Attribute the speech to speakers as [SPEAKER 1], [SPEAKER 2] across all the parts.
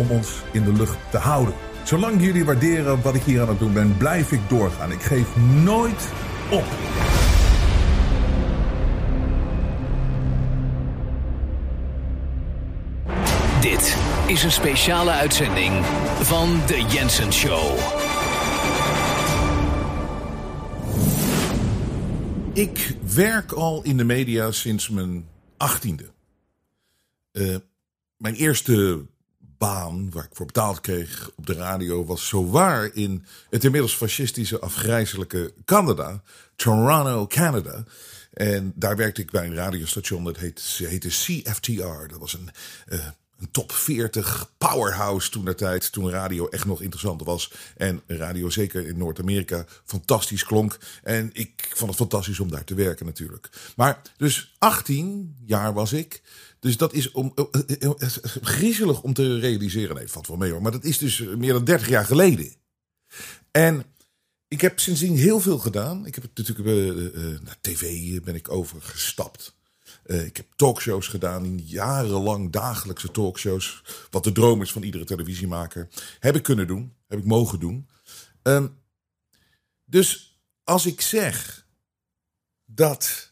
[SPEAKER 1] om ons in de lucht te houden. Zolang jullie waarderen wat ik hier aan het doen ben, blijf ik doorgaan. Ik geef nooit op.
[SPEAKER 2] Dit is een speciale uitzending van The Jensen Show.
[SPEAKER 1] Ik werk al in de media sinds mijn achttiende. Uh, mijn eerste baan waar ik voor betaald kreeg op de radio was zo waar in het inmiddels fascistische afgrijzelijke Canada, Toronto, Canada. En daar werkte ik bij een radiostation dat heette, CFTR. Dat was een, uh, een top 40 powerhouse toen der tijd. Toen radio echt nog interessant was. En radio zeker in Noord-Amerika fantastisch klonk. En ik vond het fantastisch om daar te werken natuurlijk. Maar dus 18 jaar was ik. Dus dat is om, uh, griezelig om te realiseren. Nee, valt wel mee hoor. Maar dat is dus meer dan 30 jaar geleden. En ik heb sindsdien heel veel gedaan. Ik heb natuurlijk naar tv ben ik overgestapt. Ik heb talkshows gedaan, jarenlang dagelijkse talkshows. Wat de droom is van iedere televisiemaker. Heb ik kunnen doen, heb ik mogen doen. Um, dus als ik zeg dat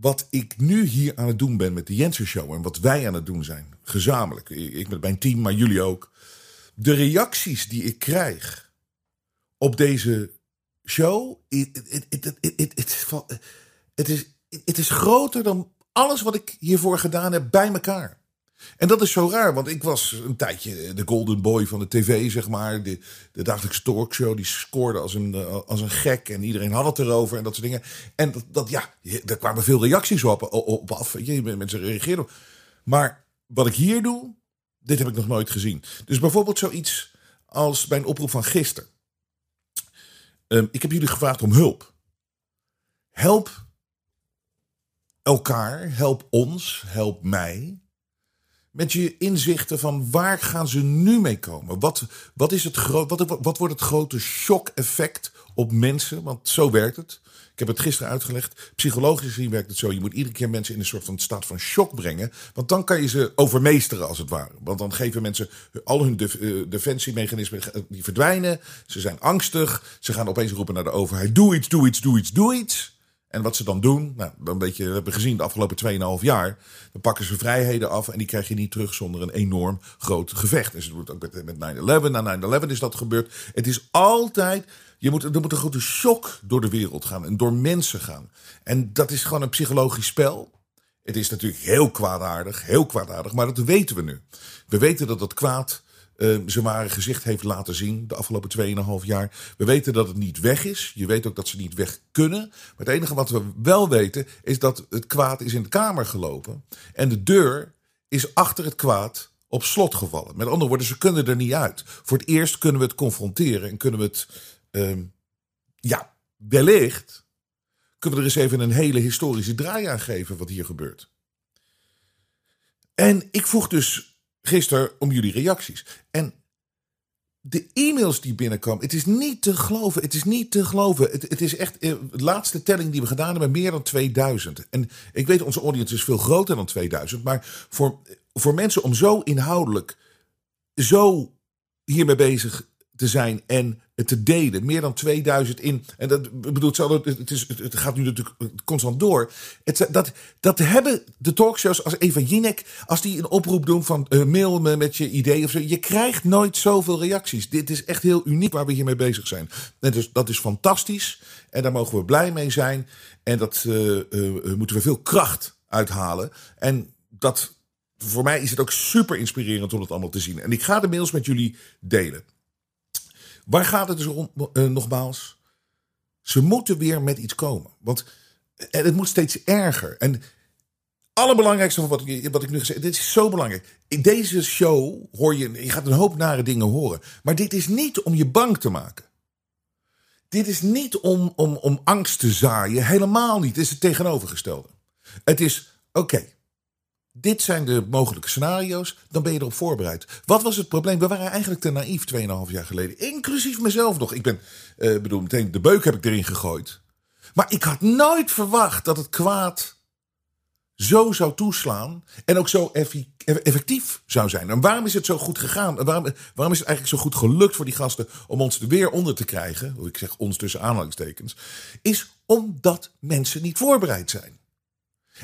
[SPEAKER 1] wat ik nu hier aan het doen ben met de Jensen Show en wat wij aan het doen zijn, gezamenlijk, ik met mijn team, maar jullie ook, de reacties die ik krijg op deze show, het is is groter dan alles wat ik hiervoor gedaan heb bij elkaar. En dat is zo raar, want ik was een tijdje de golden boy van de tv, zeg maar. De, de dagelijkse talkshow, die scoorde als een, als een gek. En iedereen had het erover en dat soort dingen. En dat, dat ja, daar kwamen veel reacties op, op af. Je, mensen reageerden. Maar wat ik hier doe, dit heb ik nog nooit gezien. Dus bijvoorbeeld zoiets als bij een oproep van gisteren. Um, ik heb jullie gevraagd om hulp. Help elkaar, help ons, help mij. Met je inzichten van waar gaan ze nu mee komen? Wat, wat, is het wat, wat wordt het grote shock-effect op mensen? Want zo werkt het. Ik heb het gisteren uitgelegd. Psychologisch gezien werkt het zo. Je moet iedere keer mensen in een soort van staat van shock brengen. Want dan kan je ze overmeesteren als het ware. Want dan geven mensen al hun de, uh, defensiemechanismen die verdwijnen. Ze zijn angstig. Ze gaan opeens roepen naar de overheid. Doe iets, doe iets, doe iets, doe iets. En wat ze dan doen, nou, een beetje, we hebben gezien de afgelopen 2,5 jaar. Dan pakken ze vrijheden af en die krijg je niet terug zonder een enorm groot gevecht. En ze doen het ook met 9-11. Na 9-11 is dat gebeurd. Het is altijd, je moet, er moet een grote shock door de wereld gaan en door mensen gaan. En dat is gewoon een psychologisch spel. Het is natuurlijk heel kwaadaardig, heel kwaadaardig, maar dat weten we nu. We weten dat dat kwaad uh, zijn ware gezicht heeft laten zien de afgelopen 2,5 jaar. We weten dat het niet weg is. Je weet ook dat ze niet weg kunnen. Maar het enige wat we wel weten is dat het kwaad is in de kamer gelopen. En de deur is achter het kwaad op slot gevallen. Met andere woorden, ze kunnen er niet uit. Voor het eerst kunnen we het confronteren en kunnen we het, uh, ja, wellicht kunnen we er eens even een hele historische draai aan geven wat hier gebeurt. En ik vroeg dus gisteren om jullie reacties. En de e-mails die binnenkomen, het is niet te geloven. Het is niet te geloven. Het, het is echt, eh, de laatste telling die we gedaan hebben, meer dan 2000. En ik weet, onze audience is veel groter dan 2000. Maar voor, voor mensen om zo inhoudelijk, zo hiermee bezig te zijn en te delen. Meer dan 2000 in. En dat bedoelt, het, is, het gaat nu natuurlijk constant door. Het, dat, dat hebben de talkshows als Eva Jinek, als die een oproep doen van uh, mail me met je idee of zo. Je krijgt nooit zoveel reacties. Dit is echt heel uniek waar we hiermee bezig zijn. En dus, dat is fantastisch. En daar mogen we blij mee zijn. En dat uh, uh, moeten we veel kracht uithalen. En dat. Voor mij is het ook super inspirerend om het allemaal te zien. En ik ga de mails met jullie delen. Waar gaat het dus om, uh, nogmaals? Ze moeten weer met iets komen. Want en het moet steeds erger. En allerbelangrijkste van wat ik, wat ik nu gezegd dit is zo belangrijk. In deze show hoor je, je gaat een hoop nare dingen horen. Maar dit is niet om je bang te maken. Dit is niet om, om, om angst te zaaien. Helemaal niet. Het is het tegenovergestelde. Het is, oké, dit zijn de mogelijke scenario's, dan ben je erop voorbereid. Wat was het probleem? We waren eigenlijk te naïef 2,5 jaar geleden. Inclusief mezelf nog. Ik ben, uh, bedoel, meteen de beuk heb ik erin gegooid. Maar ik had nooit verwacht dat het kwaad zo zou toeslaan. En ook zo effectief zou zijn. En waarom is het zo goed gegaan? Waarom, waarom is het eigenlijk zo goed gelukt voor die gasten om ons er weer onder te krijgen? Ik zeg ons tussen aanhalingstekens. Is omdat mensen niet voorbereid zijn.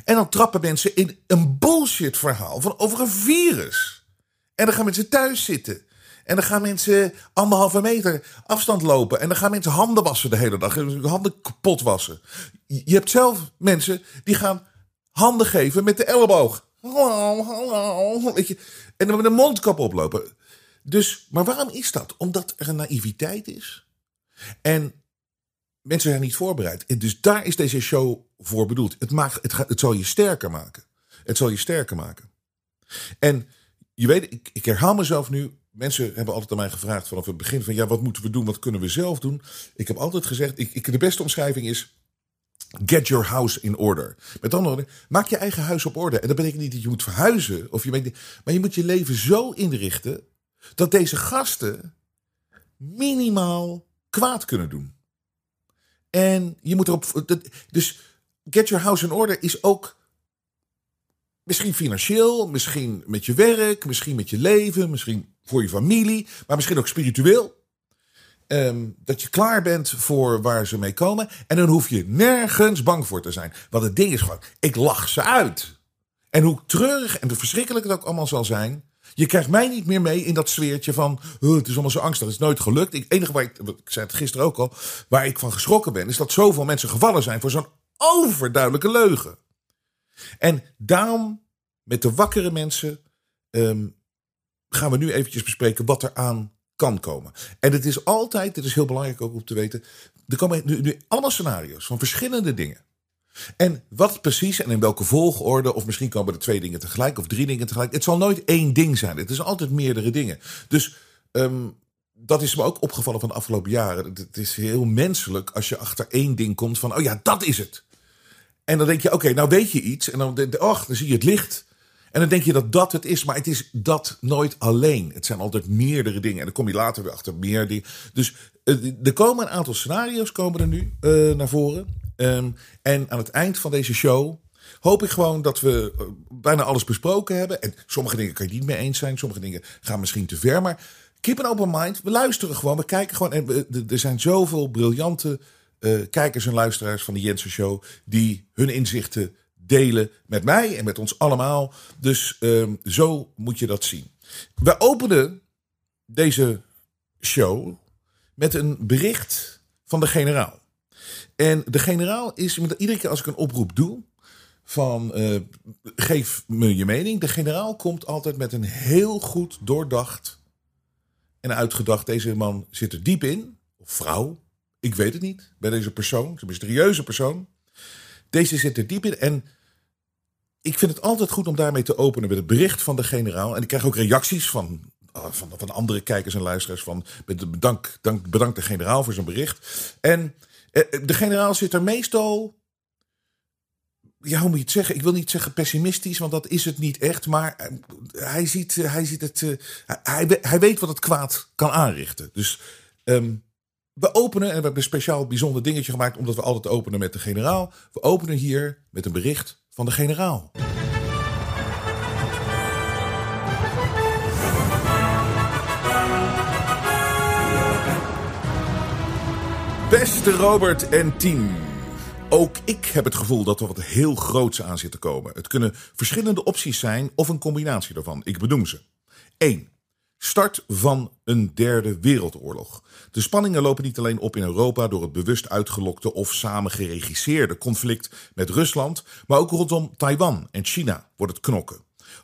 [SPEAKER 1] En dan trappen mensen in een bullshit verhaal van over een virus. En dan gaan mensen thuis zitten. En dan gaan mensen anderhalve meter afstand lopen. En dan gaan mensen handen wassen de hele dag. Handen kapot wassen. Je hebt zelf mensen die gaan handen geven met de elleboog. Weet je, en dan met een mondkap oplopen. Dus, maar waarom is dat? Omdat er een naïviteit is. En mensen zijn niet voorbereid. Dus daar is deze show voor bedoeld. Het, maakt, het, zal je sterker maken. Het zal je sterker maken. En je weet, ik, ik herhaal mezelf nu. Mensen hebben altijd aan mij gevraagd vanaf het begin van ja, wat moeten we doen? Wat kunnen we zelf doen? Ik heb altijd gezegd, ik, ik, de beste omschrijving is Get your house in order. Met andere woorden, maak je eigen huis op orde. En dat betekent niet dat je moet verhuizen. Of je weet, maar je moet je leven zo inrichten dat deze gasten minimaal kwaad kunnen doen. En je moet erop. Dus get your house in order is ook. Misschien financieel, misschien met je werk, misschien met je leven, misschien voor je familie, maar misschien ook spiritueel. Ehm, dat je klaar bent voor waar ze mee komen. En dan hoef je nergens bang voor te zijn. Want het ding is gewoon, ik lach ze uit. En hoe treurig en verschrikkelijk het ook allemaal zal zijn. Je krijgt mij niet meer mee in dat sfeertje van het is allemaal zo angstig. Het is nooit gelukt. Het enige waar ik, ik zei het gisteren ook al, waar ik van geschrokken ben, is dat zoveel mensen gevallen zijn voor zo'n overduidelijke leugen. En daarom, met de wakkere mensen, ehm, gaan we nu eventjes bespreken wat er aan kan komen. En het is altijd, dit is heel belangrijk ook om te weten, er komen nu, nu allemaal scenario's van verschillende dingen. En wat precies en in welke volgorde, of misschien komen er twee dingen tegelijk of drie dingen tegelijk. Het zal nooit één ding zijn. Het is altijd meerdere dingen. Dus ehm, dat is me ook opgevallen van de afgelopen jaren. Het is heel menselijk als je achter één ding komt van, oh ja, dat is het. En dan denk je, oké, nou weet je iets. En dan, oh, dan zie je het licht. En dan denk je dat dat het is, maar het is dat nooit alleen. Het zijn altijd meerdere dingen. En dan kom je later weer achter meer dingen. Dus uh, er komen een aantal scenario's komen er nu uh, naar voren. Um, en aan het eind van deze show hoop ik gewoon dat we uh, bijna alles besproken hebben. En sommige dingen kan je niet mee eens zijn. Sommige dingen gaan misschien te ver. Maar keep an open mind. We luisteren gewoon. We kijken gewoon. En er zijn zoveel briljante kijkers en luisteraars van de Jensen Show. die hun inzichten delen met mij en met ons allemaal. Dus um, zo moet je dat zien. We openen deze show met een bericht van de generaal. En de generaal is, iedere keer als ik een oproep doe, van uh, geef me je mening. De generaal komt altijd met een heel goed doordacht en uitgedacht. Deze man zit er diep in, of vrouw, ik weet het niet, bij deze persoon, een mysterieuze persoon. Deze zit er diep in en ik vind het altijd goed om daarmee te openen met het bericht van de generaal. En ik krijg ook reacties van, ah, van, van andere kijkers en luisteraars van bedank, dank, bedankt de generaal voor zijn bericht. En eh, de generaal zit er meestal ja, hoe moet je het zeggen? Ik wil niet zeggen pessimistisch, want dat is het niet echt. Maar eh, hij ziet, eh, hij ziet het. eh, hij, hij weet wat het kwaad kan aanrichten. Dus ehm, we openen, en we hebben een speciaal bijzonder dingetje gemaakt, omdat we altijd openen met de generaal. We openen hier met een bericht van de generaal. Beste Robert en team. Ook ik heb het gevoel dat er wat heel groots aan zit te komen. Het kunnen verschillende opties zijn of een combinatie daarvan. Ik benoem ze. 1. Start van een derde wereldoorlog. De spanningen lopen niet alleen op in Europa door het bewust uitgelokte of samen geregisseerde conflict met Rusland, maar ook rondom Taiwan en China wordt het knokken.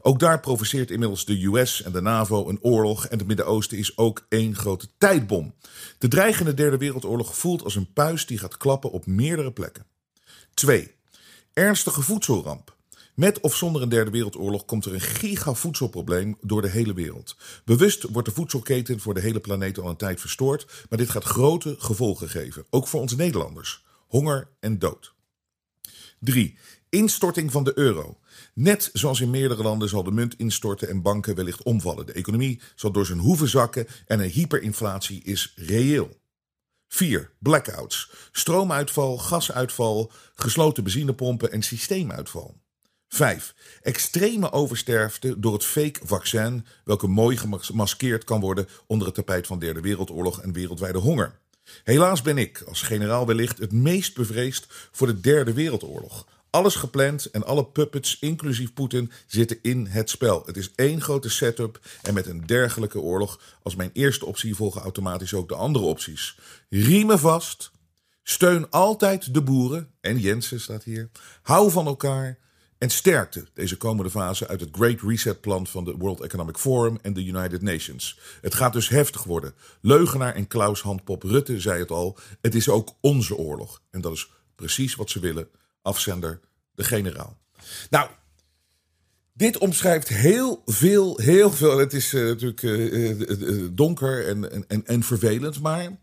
[SPEAKER 1] Ook daar provoceert inmiddels de US en de NAVO een oorlog en het Midden-Oosten is ook één grote tijdbom. De dreigende derde wereldoorlog voelt als een puis die gaat klappen op meerdere plekken. 2. Ernstige voedselramp. Met of zonder een derde wereldoorlog komt er een gigavoedselprobleem door de hele wereld. Bewust wordt de voedselketen voor de hele planeet al een tijd verstoord, maar dit gaat grote gevolgen geven, ook voor ons Nederlanders. Honger en dood. 3. Instorting van de euro. Net zoals in meerdere landen zal de munt instorten en banken wellicht omvallen. De economie zal door zijn hoeven zakken en een hyperinflatie is reëel. 4. Blackouts. Stroomuitval, gasuitval, gesloten benzinepompen en systeemuitval. 5. Extreme oversterfte door het fake vaccin, welke mooi gemaskeerd kan worden onder het tapijt van Derde Wereldoorlog en wereldwijde honger. Helaas ben ik, als generaal wellicht, het meest bevreesd voor de Derde Wereldoorlog. Alles gepland en alle puppets, inclusief Poetin, zitten in het spel. Het is één grote setup en met een dergelijke oorlog als mijn eerste optie volgen automatisch ook de andere opties. Riemen vast, steun altijd de boeren, en Jensen staat hier, hou van elkaar en sterkte deze komende fase uit het Great Reset Plan van de World Economic Forum en de United Nations. Het gaat dus heftig worden. Leugenaar en Klaus Handpop Rutte zei het al, het is ook onze oorlog. En dat is precies wat ze willen afzender de generaal. Nou, dit omschrijft heel veel, heel veel. Het is uh, natuurlijk uh, uh, donker en, en, en vervelend, maar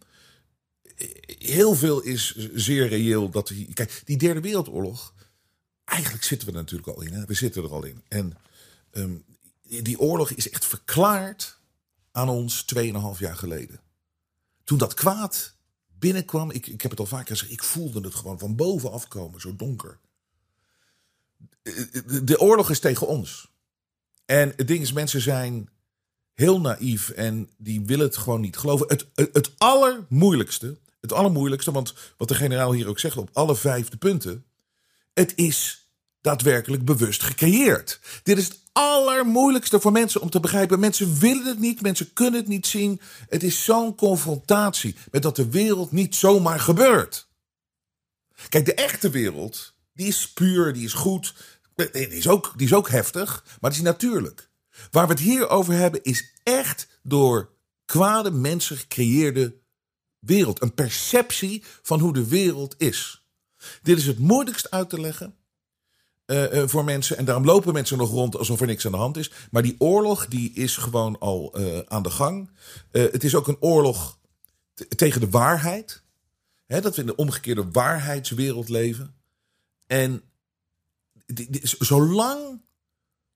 [SPEAKER 1] heel veel is zeer reëel. Dat, kijk, die derde wereldoorlog, eigenlijk zitten we er natuurlijk al in. Hè? We zitten er al in. En um, die oorlog is echt verklaard aan ons 2,5 jaar geleden. Toen dat kwaad binnenkwam, ik, ik heb het al vaker gezegd, ik voelde het gewoon van boven afkomen, zo donker. De oorlog is tegen ons. En het ding is, mensen zijn heel naïef en die willen het gewoon niet geloven. Het, het, het allermoeilijkste, het allermoeilijkste, want wat de generaal hier ook zegt op alle vijfde punten, het is daadwerkelijk bewust gecreëerd. Dit is het allermoeilijkste voor mensen om te begrijpen. Mensen willen het niet, mensen kunnen het niet zien. Het is zo'n confrontatie met dat de wereld niet zomaar gebeurt. Kijk, de echte wereld, die is puur, die is goed. Die is ook, die is ook heftig, maar die is natuurlijk. Waar we het hier over hebben is echt door kwade mensen gecreëerde wereld. Een perceptie van hoe de wereld is. Dit is het moeilijkst uit te leggen. Uh, uh, voor mensen. En daarom lopen mensen nog rond alsof er niks aan de hand is. Maar die oorlog die is gewoon al uh, aan de gang. het is ook een oorlog tegen de waarheid. Hè, dat we in de omgekeerde waarheidswereld leven. En zolang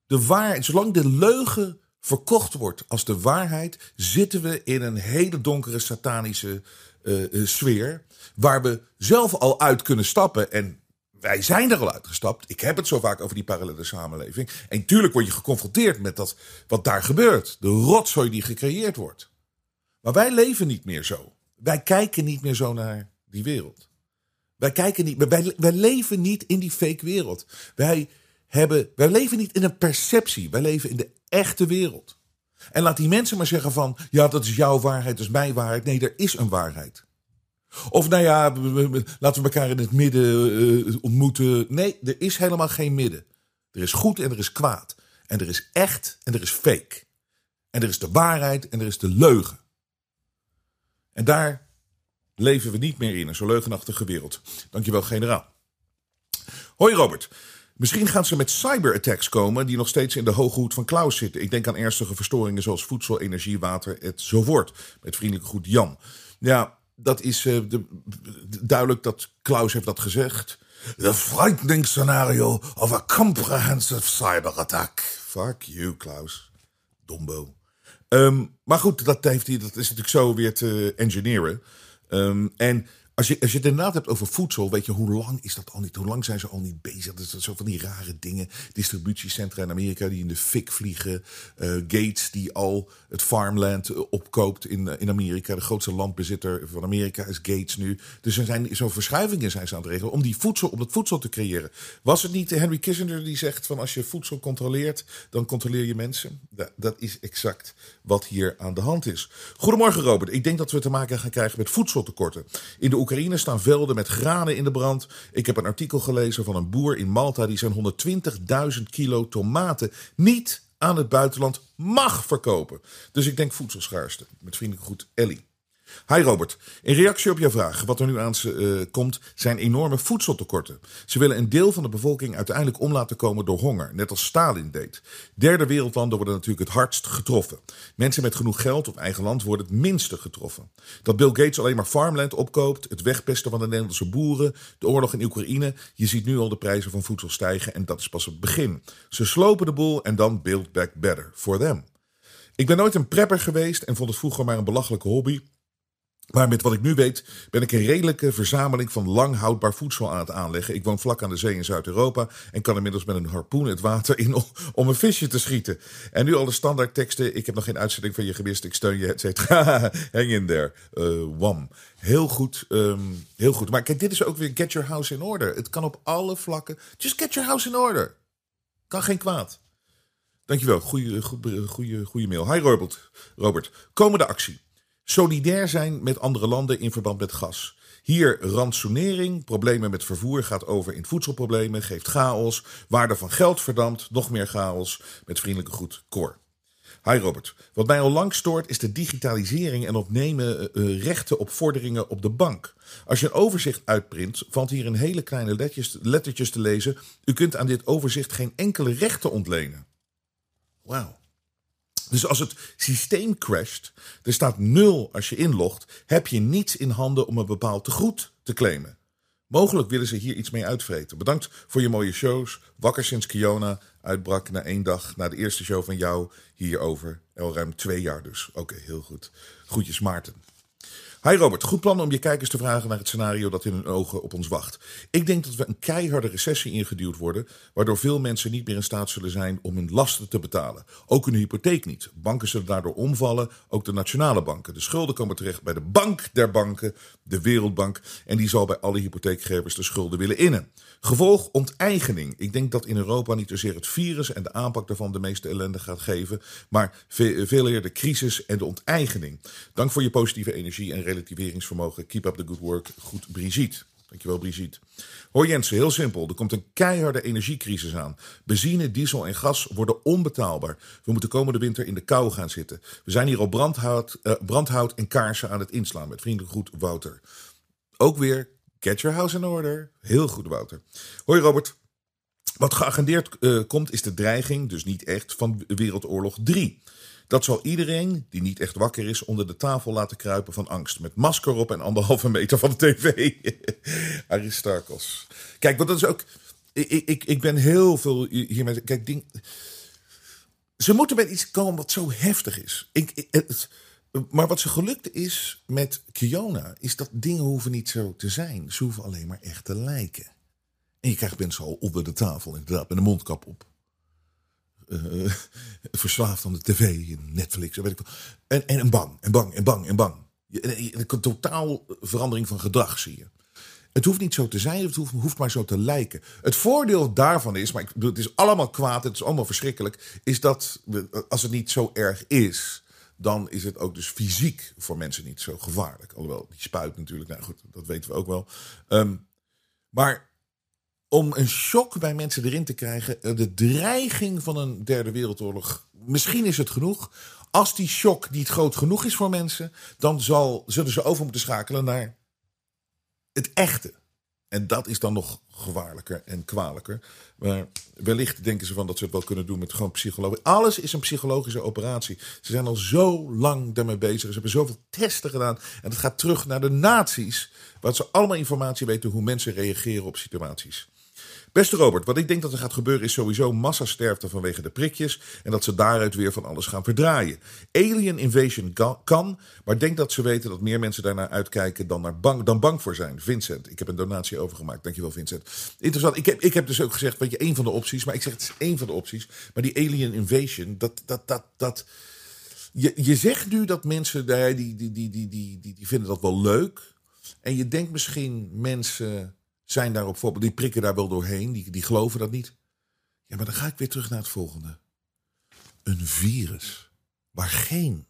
[SPEAKER 1] de waarheid, zolang de leugen verkocht wordt als de waarheid, zitten we in een hele donkere satanische sfeer. Waar we zelf al uit kunnen stappen en wij zijn er al uitgestapt. Ik heb het zo vaak over die parallele samenleving. En tuurlijk word je geconfronteerd met dat wat daar gebeurt. De rotzooi die gecreëerd wordt. Maar wij leven niet meer zo. Wij kijken niet meer zo naar die wereld. Wij, kijken niet, wij, wij leven niet in die fake wereld. Wij, hebben, wij leven niet in een perceptie. Wij leven in de echte wereld. En laat die mensen maar zeggen van... ja, dat is jouw waarheid, dat is mijn waarheid. Nee, er is een waarheid. Of nou ja, laten we elkaar in het midden uh, ontmoeten. Nee, er is helemaal geen midden. Er is goed en er is kwaad. En er is echt en er is fake. En er is de waarheid en er is de leugen. En daar leven we niet meer in, een zo leugenachtige wereld. Dankjewel, generaal. Hoi Robert. Misschien gaan ze met cyberattacks komen die nog steeds in de hoge hoed van Klaus zitten. Ik denk aan ernstige verstoringen zoals voedsel, energie, water enzovoort. Met vriendelijke groet Jan. Ja, dat is de, duidelijk dat Klaus heeft dat gezegd. The frightening scenario of a comprehensive cyber attack. Fuck you, Klaus. Dombo. Ehm, maar goed, dat, heeft hij, dat is natuurlijk zo weer te engineeren. Ehm, en als je, als je het inderdaad hebt over voedsel, weet je, hoe lang is dat al niet? Hoe lang zijn ze al niet bezig? Dat is zo van die rare dingen. Distributiecentra in Amerika die in de fik vliegen. Uh, Gates die al het farmland eh, opkoopt in, eh, in Amerika. De grootste landbezitter van Amerika is Gates nu. Dus er zijn zo'n verschuivingen zijn ze aan het regelen om, die voedsel, om dat voedsel te creëren. Was het niet Henry Kissinger die zegt van als je voedsel controleert, dan controleer je mensen? Dat, is exact wat hier aan de hand is. Goedemorgen Robert. Ik denk dat we te maken gaan krijgen met voedseltekorten. In de staan velden met granen in de brand. Ik heb een artikel gelezen van een boer in Malta die zijn 120.000 kilo tomaten niet aan het buitenland mag verkopen. Dus ik denk voedselschaarste. Met vriendelijk goed Ellie. Hi Robert, in reactie op jouw vraag, wat er nu aan uh, komt, zijn enorme voedseltekorten. Ze willen een deel van de bevolking uiteindelijk om laten komen door honger, net als Stalin deed. Derde wereldlanden worden natuurlijk het hardst getroffen. Mensen met genoeg geld op eigen land worden het minste getroffen. Dat Bill Gates alleen maar farmland opkoopt, het wegpesten van de Nederlandse boeren, de oorlog in Oekraïne, je ziet nu al de prijzen van voedsel stijgen en dat is pas het begin. Ze slopen de boel en dan build back better for them. Ik ben nooit een prepper geweest en vond het vroeger maar een belachelijke hobby. Maar met wat ik nu weet, ben ik een redelijke verzameling van lang houdbaar voedsel aan het aanleggen. Ik woon vlak aan de zee in Zuid-Europa en kan inmiddels met een harpoen het water in om, een visje te schieten. En nu al de standaard teksten. Ik heb nog geen uitzending van je gemist. Ik steun je, et cetera. Hang in there. Uh, wam. Heel goed, um, heel goed. Maar kijk, dit is ook weer get your house in order. Het kan op alle vlakken. Just get your house in order. Kan geen kwaad. Dankjewel. Goeie, goeie, goeie, goeie mail. Hi Robert. Robert. Komende actie solidair zijn met andere landen in verband met gas. Hier rantsoenering, problemen met vervoer gaat over in voedselproblemen, geeft chaos, waarde van geld verdampt, nog meer chaos. Met vriendelijke groet, Cor. Hi Robert. Wat mij al lang stoort is de digitalisering en opnemen uh, rechten op vorderingen op de bank. Als je een overzicht uitprint, valt hier in hele kleine letjes, lettertjes te lezen: U kunt aan dit overzicht geen enkele rechten ontlenen. Wauw. Dus als het systeem crasht, er staat nul als je inlogt, heb je niets in handen om een bepaald tegoed te claimen. Mogelijk willen ze hier iets mee uitvreten. Bedankt voor je mooie shows. Wakker sinds Kiona uitbrak na één dag na de eerste show van jou hierover. Al ruim twee jaar dus. Oké, heel goed. Groetjes Maarten. Hi Robert, goed plan om je kijkers te vragen naar het scenario dat in hun ogen op ons wacht. Ik denk dat we een keiharde recessie ingeduwd worden, waardoor veel mensen niet meer in staat zullen zijn om hun lasten te betalen. Ook hun hypotheek niet. Banken zullen daardoor omvallen, ook de nationale banken. De schulden komen terecht bij de bank der banken, de Wereldbank, en die zal bij alle hypotheekgevers de schulden willen innen. Gevolg onteigening. Ik denk dat in Europa niet zozeer het virus en de aanpak daarvan de meeste ellende gaat geven, maar veel eer de crisis en de onteigening. Dank voor je positieve energie en relativeringsvermogen. Keep up the good work. Goed, Brigitte. Dankjewel, Brigitte. Hoor Jensen, heel simpel. Er komt een keiharde energiecrisis aan. Benzine, diesel en gas worden onbetaalbaar. We moeten komende winter in de kou gaan zitten. We zijn hier op brandhout, uh, brandhout en kaarsen aan het inslaan. Met vriendelijk goed, Wouter. Ook weer, get your house in order. Heel goed, Wouter. Hoi Robert. Wat geagendeerd uh, komt is de dreiging, dus niet echt, van Wereldoorlog 3. Dat zal iedereen die niet echt wakker is onder de tafel laten kruipen van angst. Met masker op en anderhalve meter van de tv. Aristarchos. Kijk, want dat is ook... Ik, ik, ik ben heel veel hiermee... Kijk, ding, ze moeten met iets komen wat zo heftig is. Ik, maar wat ze gelukt is met Kiona... is dat dingen hoeven niet zo te zijn. Ze hoeven alleen maar echt te lijken. En je krijgt mensen al onder de tafel inderdaad met een mondkap op uh, verslaafd aan de tv, Netflix, weet ik En, en, en bang, en bang, en bang, en bang. Een totaal verandering van gedrag zie je. Het hoeft niet zo te zijn, het hoeft, maar zo te lijken. Het voordeel daarvan is, maar ik bedoel, het is allemaal kwaad, het is allemaal verschrikkelijk, is dat als het niet zo erg is, dan is het ook dus fysiek voor mensen niet zo gevaarlijk. Alhoewel, die spuit natuurlijk, nou goed, dat weten we ook wel. Um, maar om een shock bij mensen erin te krijgen. Eh, de dreiging van een derde wereldoorlog. Misschien is het genoeg. Als die shock niet groot genoeg is voor mensen, dan zal, zullen ze over moeten schakelen naar het echte. En dat is dan nog gevaarlijker en kwalijker. Maar wellicht denken ze van dat ze het wel kunnen doen met gewoon psychologie. Alles is een psychologische operatie. Ze zijn al zo lang daarmee bezig. Ze hebben zoveel testen gedaan. En het gaat terug naar de naties. Waar ze allemaal informatie weten hoe mensen reageren op situaties. Beste Robert, wat ik denk dat er gaat gebeuren is sowieso massasterfte vanwege de prikjes en dat ze daaruit weer van alles gaan verdraaien. Alien invasion kan, maar denk dat ze weten dat meer mensen daarnaar uitkijken dan, naar bang, dan bang voor zijn. Vincent, ik heb een donatie overgemaakt. Dankjewel Vincent. Interessant, ik heb, ik heb dus ook gezegd, weet je, één van de opties, maar ik zeg het is één van de opties. Maar die alien invasion, dat, dat, dat, dat... Je, je zegt nu dat mensen die, die, die, die, die, die, die vinden dat wel leuk. En je denkt misschien mensen zijn daar op die prikken daar wel doorheen, die, die geloven dat niet. Ja, maar dan ga ik weer terug naar het volgende. Een virus waar geen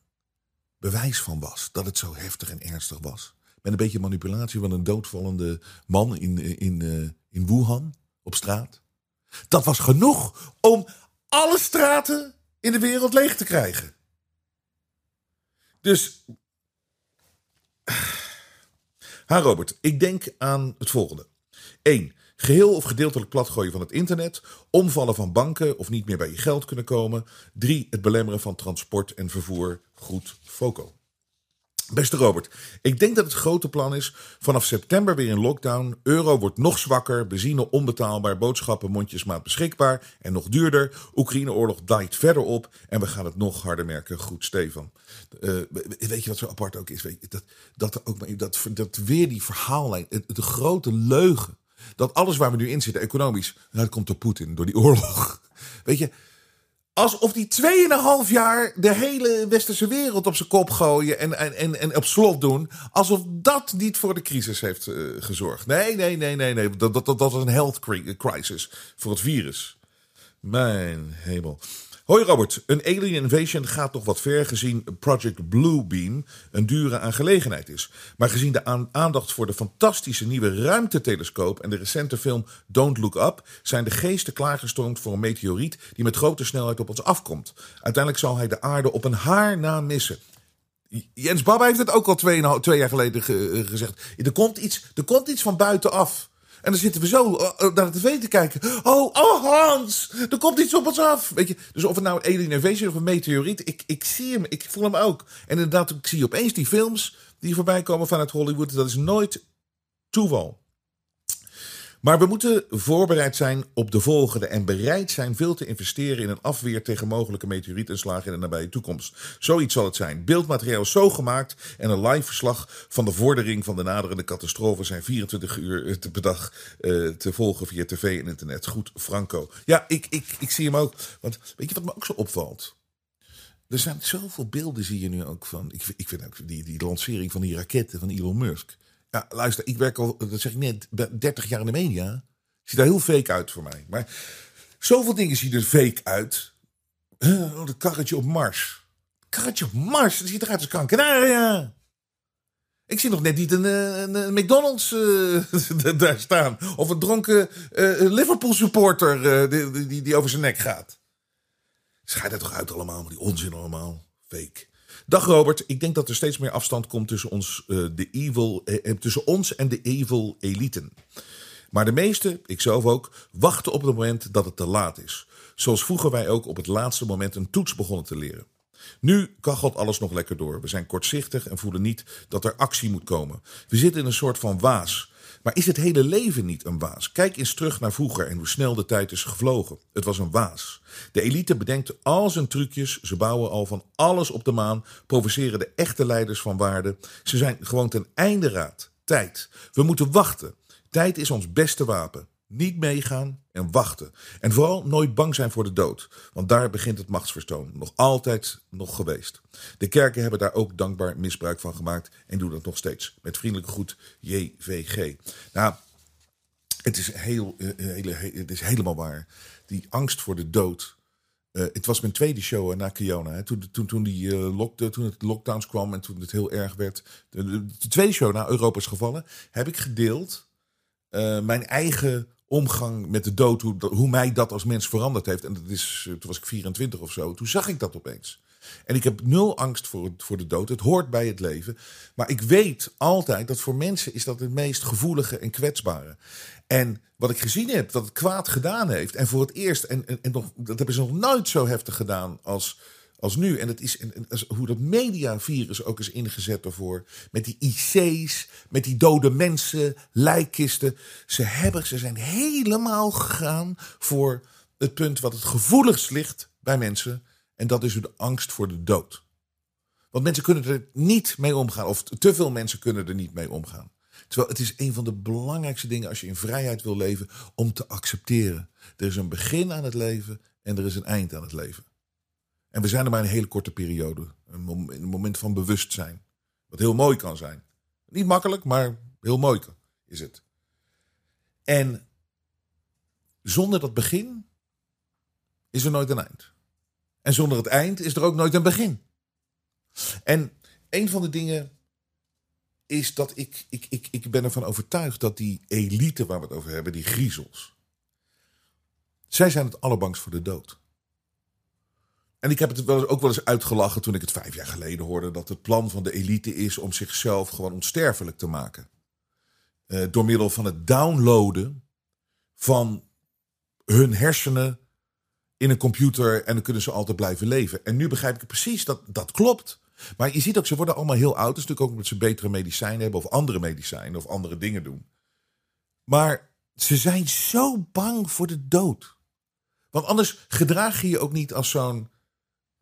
[SPEAKER 1] bewijs van was dat het zo heftig en ernstig was. Met een beetje manipulatie van een doodvallende man in, in, uh, in Wuhan op straat. Dat was genoeg om alle straten in de wereld leeg te krijgen. Dus. Ha, Robert, ik denk aan het volgende. 1. Geheel of gedeeltelijk platgooien van het internet. Omvallen van banken of niet meer bij je geld kunnen komen. 3. Het belemmeren van transport en vervoer. Goed, FOCO. Beste Robert, ik denk dat het grote plan is vanaf september weer in lockdown. Euro wordt nog zwakker, benzine onbetaalbaar, boodschappen mondjesmaat beschikbaar en nog duurder. Oekraïne-oorlog daait verder op en we gaan het nog harder merken. Goed, Stefan. Uh, weet je wat zo apart ook is? Weet je, dat, dat, ook, dat, dat weer die verhaallijn, de grote leugen dat alles waar we nu in zitten, economisch, dat komt door Poetin, door die oorlog. Weet je, alsof die 2,5 jaar de hele westerse wereld op zijn kop gooien en, en, en, en op slot doen. Alsof dat niet voor de crisis heeft uh, gezorgd. Nee, nee, nee, nee, nee. Dat, dat, dat was een health crisis voor het virus. Mijn hemel. Hoi Robert, een alien invasion gaat toch wat ver gezien Project Bluebeam een dure aangelegenheid is. Maar gezien de aandacht voor de fantastische nieuwe ruimtetelescoop en de recente film Don't Look Up zijn de geesten klaargestormd voor een meteoriet die met grote snelheid op ons afkomt. Uiteindelijk zal hij de aarde op een haar na missen. Jens Baba heeft het ook al twee, twee jaar geleden gezegd. Er komt, iets, er komt iets van buitenaf. En dan zitten we zo uh, naar de tv te kijken. Oh, oh Hans, er komt iets op ons af. Weet je, dus of het nou een alien invasion of een meteoriet, ik, ik zie hem, ik voel hem ook. En inderdaad, ik zie opeens die films die voorbij komen vanuit Hollywood. Dat is nooit toeval. Maar we moeten voorbereid zijn op de volgende en bereid zijn veel te investeren in een afweer tegen mogelijke meteorietinslagen in de nabije toekomst. Zoiets zal het zijn. Beeldmateriaal zo gemaakt en een live verslag van de vordering van de naderende catastrofe zijn 24 uur per dag uh, te volgen via tv en internet. Goed, Franco. Ja, ik, ik, ik zie hem ook. Want weet je wat me ook zo opvalt? Er zijn zoveel beelden, zie je nu ook van. Ik, ik vind ook die, die lancering van die raketten van Elon Musk. Ja, luister, ik werk al, dat zeg ik net, 30 jaar in de media. Ziet daar heel fake uit voor mij. Maar zoveel dingen zien er fake uit. Oh, dat karretje op Mars. Karretje op Mars, dat ziet eruit als Gran Ik zie nog net niet een, eh, een, McDonald's uh, daar staan. Of een dronken uh, Liverpool supporter die, die, die, over zijn nek gaat. Schijt dat toch uit allemaal, die onzin allemaal. Fake. Dag Robert, ik denk dat er steeds meer afstand komt tussen ons, uh, de evil, uh, tussen ons en de evil eliten. Maar de meesten, ikzelf ook, wachten op het moment dat het te laat is. Zoals vroeger wij ook op het laatste moment een toets begonnen te leren. Nu kachelt alles nog lekker door. We zijn kortzichtig en voelen niet dat er actie moet komen. We zitten in een soort van waas. Maar is het hele leven niet een waas? Kijk eens terug naar vroeger en hoe snel de tijd is gevlogen. Het was een waas. De elite bedenkt al zijn trucjes. Ze bouwen al van alles op de maan. Provoceren de echte leiders van waarde. Ze zijn gewoon ten einde raad. Tijd. We moeten wachten. Tijd is ons beste wapen. Niet meegaan en wachten. En vooral nooit bang zijn voor de dood. Want daar begint het machtsverstoon. Nog altijd nog geweest. De kerken hebben daar ook dankbaar misbruik van gemaakt. En doen dat nog steeds. Met vriendelijke groet JVG. Nou, het is, heel, eh, hele, het is helemaal waar. Die angst voor de dood. Uh, het was mijn tweede show na Kiona. Hè. Toen, toen, toen, die, lock, toen het lockdowns kwam en toen het heel erg werd. De, de, de tweede show na Europa is gevallen. Heb ik gedeeld. Mijn eigen omgang met de dood, hoe, hoe mij dat als mens veranderd heeft. En dat is, toen was ik 24 of zo, toen zag ik dat opeens. En ik heb nul angst voor, voor de dood. Het hoort bij het leven. Maar ik weet altijd dat voor mensen is dat het meest gevoelige en kwetsbare. En wat ik gezien heb, dat het kwaad gedaan heeft. En voor het eerst, en, en, en nog, dat hebben ze nog nooit zo heftig gedaan als, als nu. En, het is, en, hoe dat mediavirus ook is ingezet daarvoor. Met die IC's, met die dode mensen, lijkkisten. Ze, hebben, ze zijn helemaal gegaan voor het punt wat het gevoeligst ligt bij mensen. En dat is de angst voor de dood. Want mensen kunnen er niet mee omgaan. Of te veel mensen kunnen er niet mee omgaan. Terwijl het is een van de belangrijkste dingen als je in vrijheid wil leven. Om te accepteren. Er is een begin aan het leven en er is een eind aan het leven. En we zijn er maar een hele korte periode. Een moment van bewustzijn. Wat heel mooi kan zijn. Niet makkelijk, maar heel mooi is het. En zonder dat begin is er nooit een eind. En zonder het eind is er ook nooit een begin. En een van de dingen is dat ik, ik, ik, ik ben ervan overtuigd dat die elite waar we het over hebben, die griezels, zij zijn het allerbangst voor de dood. En ik heb het wel, ook wel eens uitgelachen toen ik het vijf jaar geleden hoorde dat het plan van de elite is om zichzelf gewoon onsterfelijk te maken. Uh, door middel van het downloaden van hun hersenen in een computer en dan kunnen ze altijd blijven leven. En nu begrijp ik precies dat dat klopt. Maar je ziet ook, ze worden allemaal heel oud. Dat is natuurlijk ook omdat ze betere medicijnen hebben of andere medicijnen of andere dingen doen. Maar ze zijn zo bang voor de dood. Want anders gedraag je je ook niet als zo'n